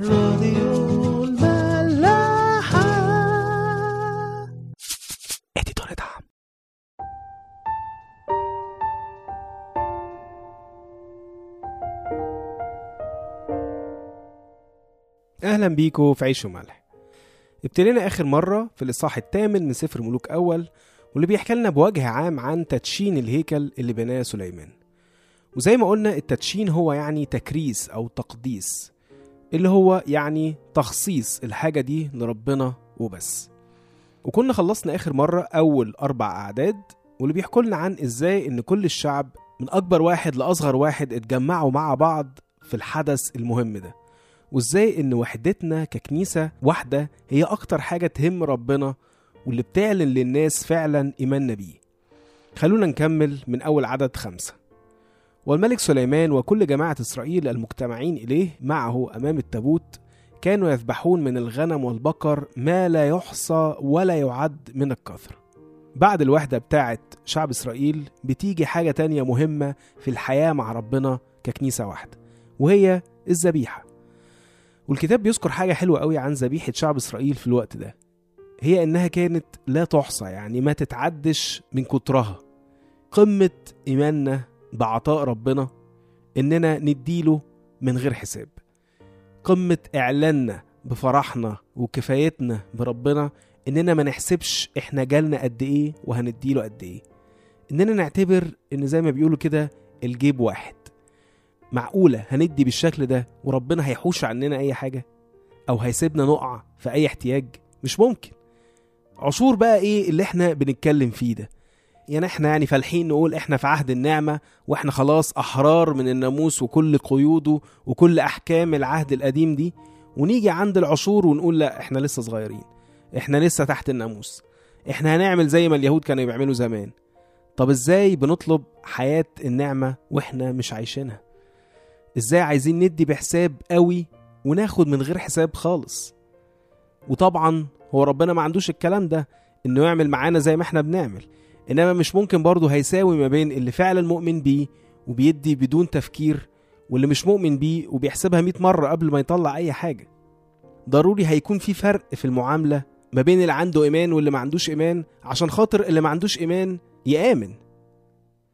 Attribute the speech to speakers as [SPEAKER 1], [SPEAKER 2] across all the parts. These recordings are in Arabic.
[SPEAKER 1] راديو الملاحة.
[SPEAKER 2] اديتور دعم. أهلا بيكم في عيش وملح. ابتدينا آخر مرة في الإصحاح الثامن من سفر ملوك أول واللي بيحكي لنا بوجه عام عن تدشين الهيكل اللي بناه سليمان. وزي ما قلنا التدشين هو يعني تكريس أو تقديس. اللي هو يعني تخصيص الحاجة دي لربنا وبس. وكنا خلصنا آخر مرة أول أربع أعداد واللي بيحكوا لنا عن إزاي إن كل الشعب من أكبر واحد لأصغر واحد اتجمعوا مع بعض في الحدث المهم ده وإزاي إن وحدتنا ككنيسة واحدة هي أكتر حاجة تهم ربنا واللي بتعلن للناس فعلا إيماننا بيه. خلونا نكمل من أول عدد خمسة. والملك سليمان وكل جماعة إسرائيل المجتمعين إليه معه أمام التابوت كانوا يذبحون من الغنم والبقر ما لا يحصى ولا يعد من الكثرة بعد الوحدة بتاعت شعب إسرائيل بتيجي حاجة تانية مهمة في الحياة مع ربنا ككنيسة واحدة وهي الذبيحة. والكتاب بيذكر حاجة حلوة قوي عن ذبيحة شعب إسرائيل في الوقت ده. هي إنها كانت لا تحصى يعني ما تتعدش من كترها. قمة إيماننا بعطاء ربنا إننا نديله من غير حساب. قمة إعلاننا بفرحنا وكفايتنا بربنا إننا ما نحسبش إحنا جالنا قد إيه وهنديله قد إيه. إننا نعتبر إن زي ما بيقولوا كده الجيب واحد. معقولة هندي بالشكل ده وربنا هيحوش عننا أي حاجة؟ أو هيسيبنا نقع في أي احتياج؟ مش ممكن. عشور بقى إيه اللي إحنا بنتكلم فيه ده؟ يعني إحنا يعني فالحين نقول إحنا في عهد النعمة وإحنا خلاص أحرار من الناموس وكل قيوده وكل أحكام العهد القديم دي. ونيجي عند العشور ونقول لا إحنا لسه صغيرين إحنا لسه تحت الناموس إحنا هنعمل زي ما اليهود كانوا بيعملوا زمان. طب إزاي بنطلب حياة النعمة وإحنا مش عايشينها؟ إزاي عايزين ندي بحساب قوي وناخد من غير حساب خالص؟ وطبعا هو ربنا ما عندوش الكلام ده إنه يعمل معانا زي ما إحنا بنعمل. إنما مش ممكن برضه هيساوي ما بين اللي فعلا مؤمن بيه وبيدي بدون تفكير واللي مش مؤمن بيه وبيحسبها 100 مرة قبل ما يطلع أي حاجة. ضروري هيكون في فرق في المعاملة ما بين اللي عنده إيمان واللي ما عندوش إيمان عشان خاطر اللي ما عندوش إيمان يآمن.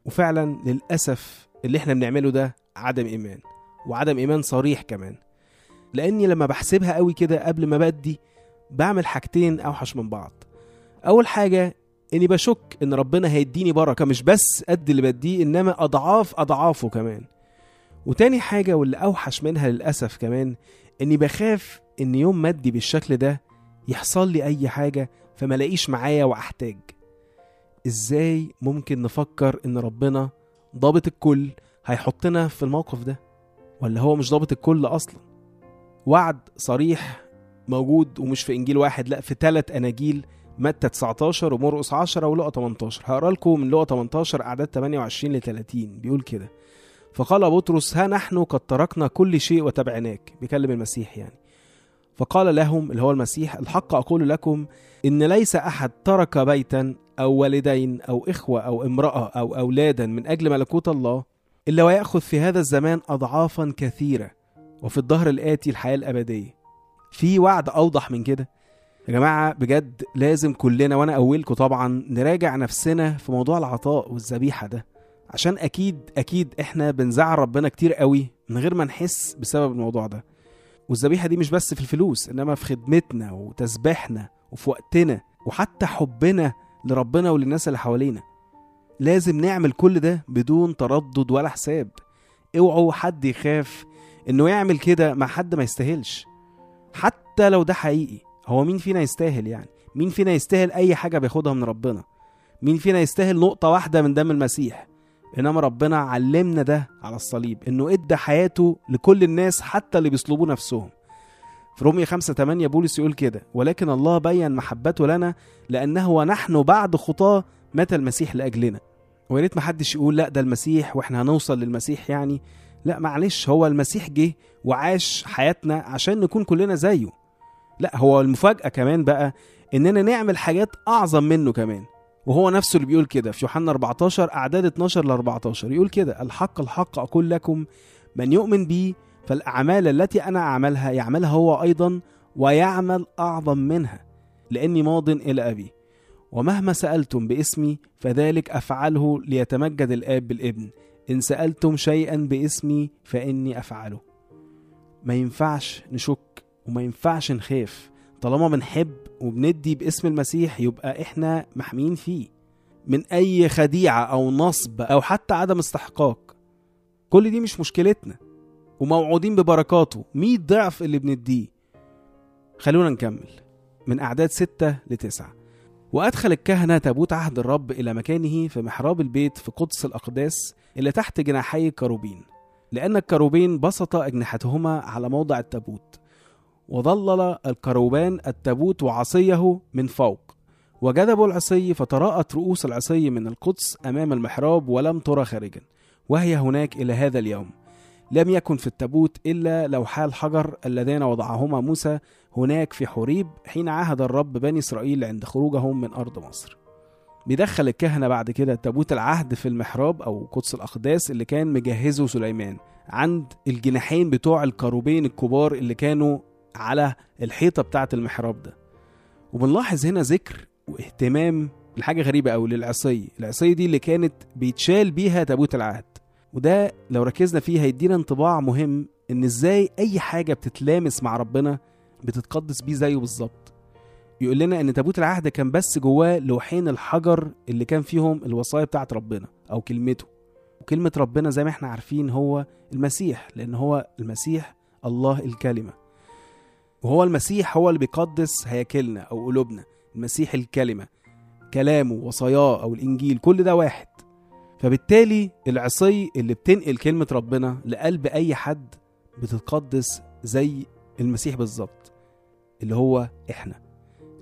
[SPEAKER 2] وفعلا للأسف اللي إحنا بنعمله ده عدم إيمان وعدم إيمان صريح كمان. لأني لما بحسبها قوي كده قبل ما بدي بعمل حاجتين أوحش من بعض. أول حاجة إني بشك إن ربنا هيديني بركة مش بس قد اللي بديه إنما أضعاف أضعافه كمان. وتاني حاجة واللي أوحش منها للأسف كمان إني بخاف إن يوم ما أدي بالشكل ده يحصل لي أي حاجة فما لاقيش معايا وأحتاج. إزاي ممكن نفكر إن ربنا ضابط الكل هيحطنا في الموقف ده؟ ولا هو مش ضابط الكل أصلا؟ وعد صريح موجود ومش في إنجيل واحد لأ في ثلاث أناجيل متى 19 ومرقس 10 ولقى 18 هقرأ لكم من لقى 18 أعداد 28 ل 30 بيقول كده فقال بطرس ها نحن قد تركنا كل شيء وتبعناك. بيكلم المسيح يعني. فقال لهم اللي هو المسيح الحق أقول لكم إن ليس أحد ترك بيتا أو والدين أو إخوة أو امرأة أو أولادا من أجل ملكوت الله إلا ويأخذ في هذا الزمان اضعافا كثيرة. وفي الظهر الآتي الحياة الأبدية. في وعد أوضح من كده؟ يا جماعة بجد لازم كلنا وأنا أولكم طبعا نراجع نفسنا في موضوع العطاء والذبيحة ده عشان أكيد أكيد إحنا بنزعل ربنا كتير قوي من غير ما نحس بسبب الموضوع ده. والذبيحة دي مش بس في الفلوس إنما في خدمتنا وتسبيحنا وفي وقتنا وحتى حبنا لربنا وللناس اللي حوالينا. لازم نعمل كل ده بدون تردد ولا حساب. اوعوا حد يخاف إنه يعمل كده مع حد ما يستاهلش. حتى لو ده حقيقي هو مين فينا يستاهل يعني؟ مين فينا يستاهل أي حاجة بياخدها من ربنا؟ مين فينا يستاهل نقطة واحدة من دم المسيح؟ إنما ربنا علمنا ده على الصليب إنه إدى حياته لكل الناس حتى اللي بيصلبوا نفسهم. في رومية 5 8 بولس يقول كده ولكن الله بين محبته لنا لأنه ونحن بعد خطاه مات المسيح لأجلنا. ويا ريت محدش يقول لا ده المسيح وإحنا هنوصل للمسيح يعني. لا معلش هو المسيح جه وعاش حياتنا عشان نكون كلنا زيه. لا هو المفاجأة كمان بقى إننا نعمل حاجات أعظم منه كمان. وهو نفسه اللي بيقول كده في يوحنا 14 أعداد 12 ل 14 يقول كده الحق الحق أقول لكم من يؤمن بي فالأعمال التي أنا أعملها يعملها هو أيضا ويعمل أعظم منها لأني ماض إلى أبي. ومهما سألتم باسمي فذلك أفعله ليتمجد الآب بالابن. إن سألتم شيئا باسمي فإني أفعله. ما ينفعش نشك وما ينفعش نخاف. طالما بنحب وبندي باسم المسيح يبقى إحنا محميين فيه. من أي خديعة أو نصب أو حتى عدم استحقاق. كل دي مش مشكلتنا. وموعودين ببركاته. مية ضعف اللي بنديه. خلونا نكمل. من أعداد ستة لتسعة. وأدخل الكهنة تابوت عهد الرب إلى مكانه في محراب البيت في قدس الأقداس اللي تحت جناحي الكروبين لأن الكروبين بسط أجنحتهما على موضع التابوت. وظلل الكروبان التابوت وعصيه من فوق. وجذبوا العصي فتراءت رؤوس العصي من القدس أمام المحراب ولم ترى خارجا. وهي هناك إلى هذا اليوم. لم يكن في التابوت إلا لوحا الحجر اللذان وضعهما موسى هناك في حوريب حين عهد الرب بني إسرائيل عند خروجهم من أرض مصر. بيدخل الكهنة بعد كده تابوت العهد في المحراب أو قدس الأقداس اللي كان مجهزه سليمان عند الجناحين بتوع الكروبين الكبار اللي كانوا على الحيطة بتاعة المحراب ده. وبنلاحظ هنا ذكر واهتمام لحاجة غريبة أوي للعصي. العصي دي اللي كانت بيتشال بيها تابوت العهد. وده لو ركزنا فيه هيدينا انطباع مهم إن إزاي أي حاجة بتتلامس مع ربنا بتتقدس بيه زيه بالظبط. يقول لنا إن تابوت العهد كان بس جواه لوحين الحجر اللي كان فيهم الوصايا بتاعت ربنا أو كلمته. وكلمة ربنا زي ما إحنا عارفين هو المسيح لأن هو المسيح الله الكلمة. وهو المسيح هو اللي بيقدس هياكلنا أو قلوبنا المسيح الكلمة كلامه وصاياه أو الإنجيل كل ده واحد. فبالتالي العصي اللي بتنقل كلمة ربنا لقلب أي حد بتتقدس زي المسيح بالظبط اللي هو إحنا.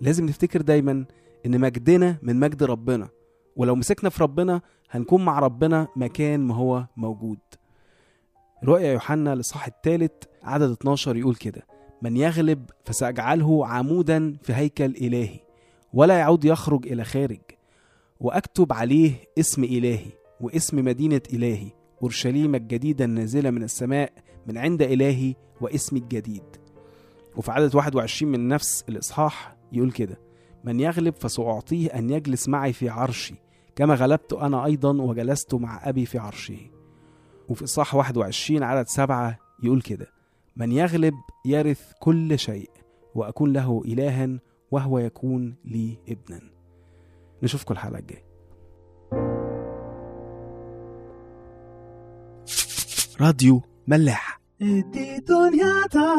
[SPEAKER 2] لازم نفتكر دايما إن مجدنا من مجد ربنا ولو مسكنا في ربنا هنكون مع ربنا مكان ما هو موجود. رؤيا يوحنا الإصحاح الثالث عدد 12 يقول كده من يغلب فسأجعله عمودا في هيكل إلهي ولا يعود يخرج إلى خارج وأكتب عليه اسم إلهي واسم مدينة إلهي أورشليم الجديدة النازلة من السماء من عند إلهي واسمي الجديد. وفي عدد 21 من نفس الإصحاح يقول كده من يغلب فسأعطيه أن يجلس معي في عرشي كما غلبت أنا أيضا وجلست مع أبي في عرشه. وفي إصحاح 21 عدد سبعة يقول كده من يغلب يرث كل شيء وأكون له إلها وهو يكون لي ابنا. نشوفكم الحلقة الجاية.
[SPEAKER 1] راديو ملاح. دي دنيا تا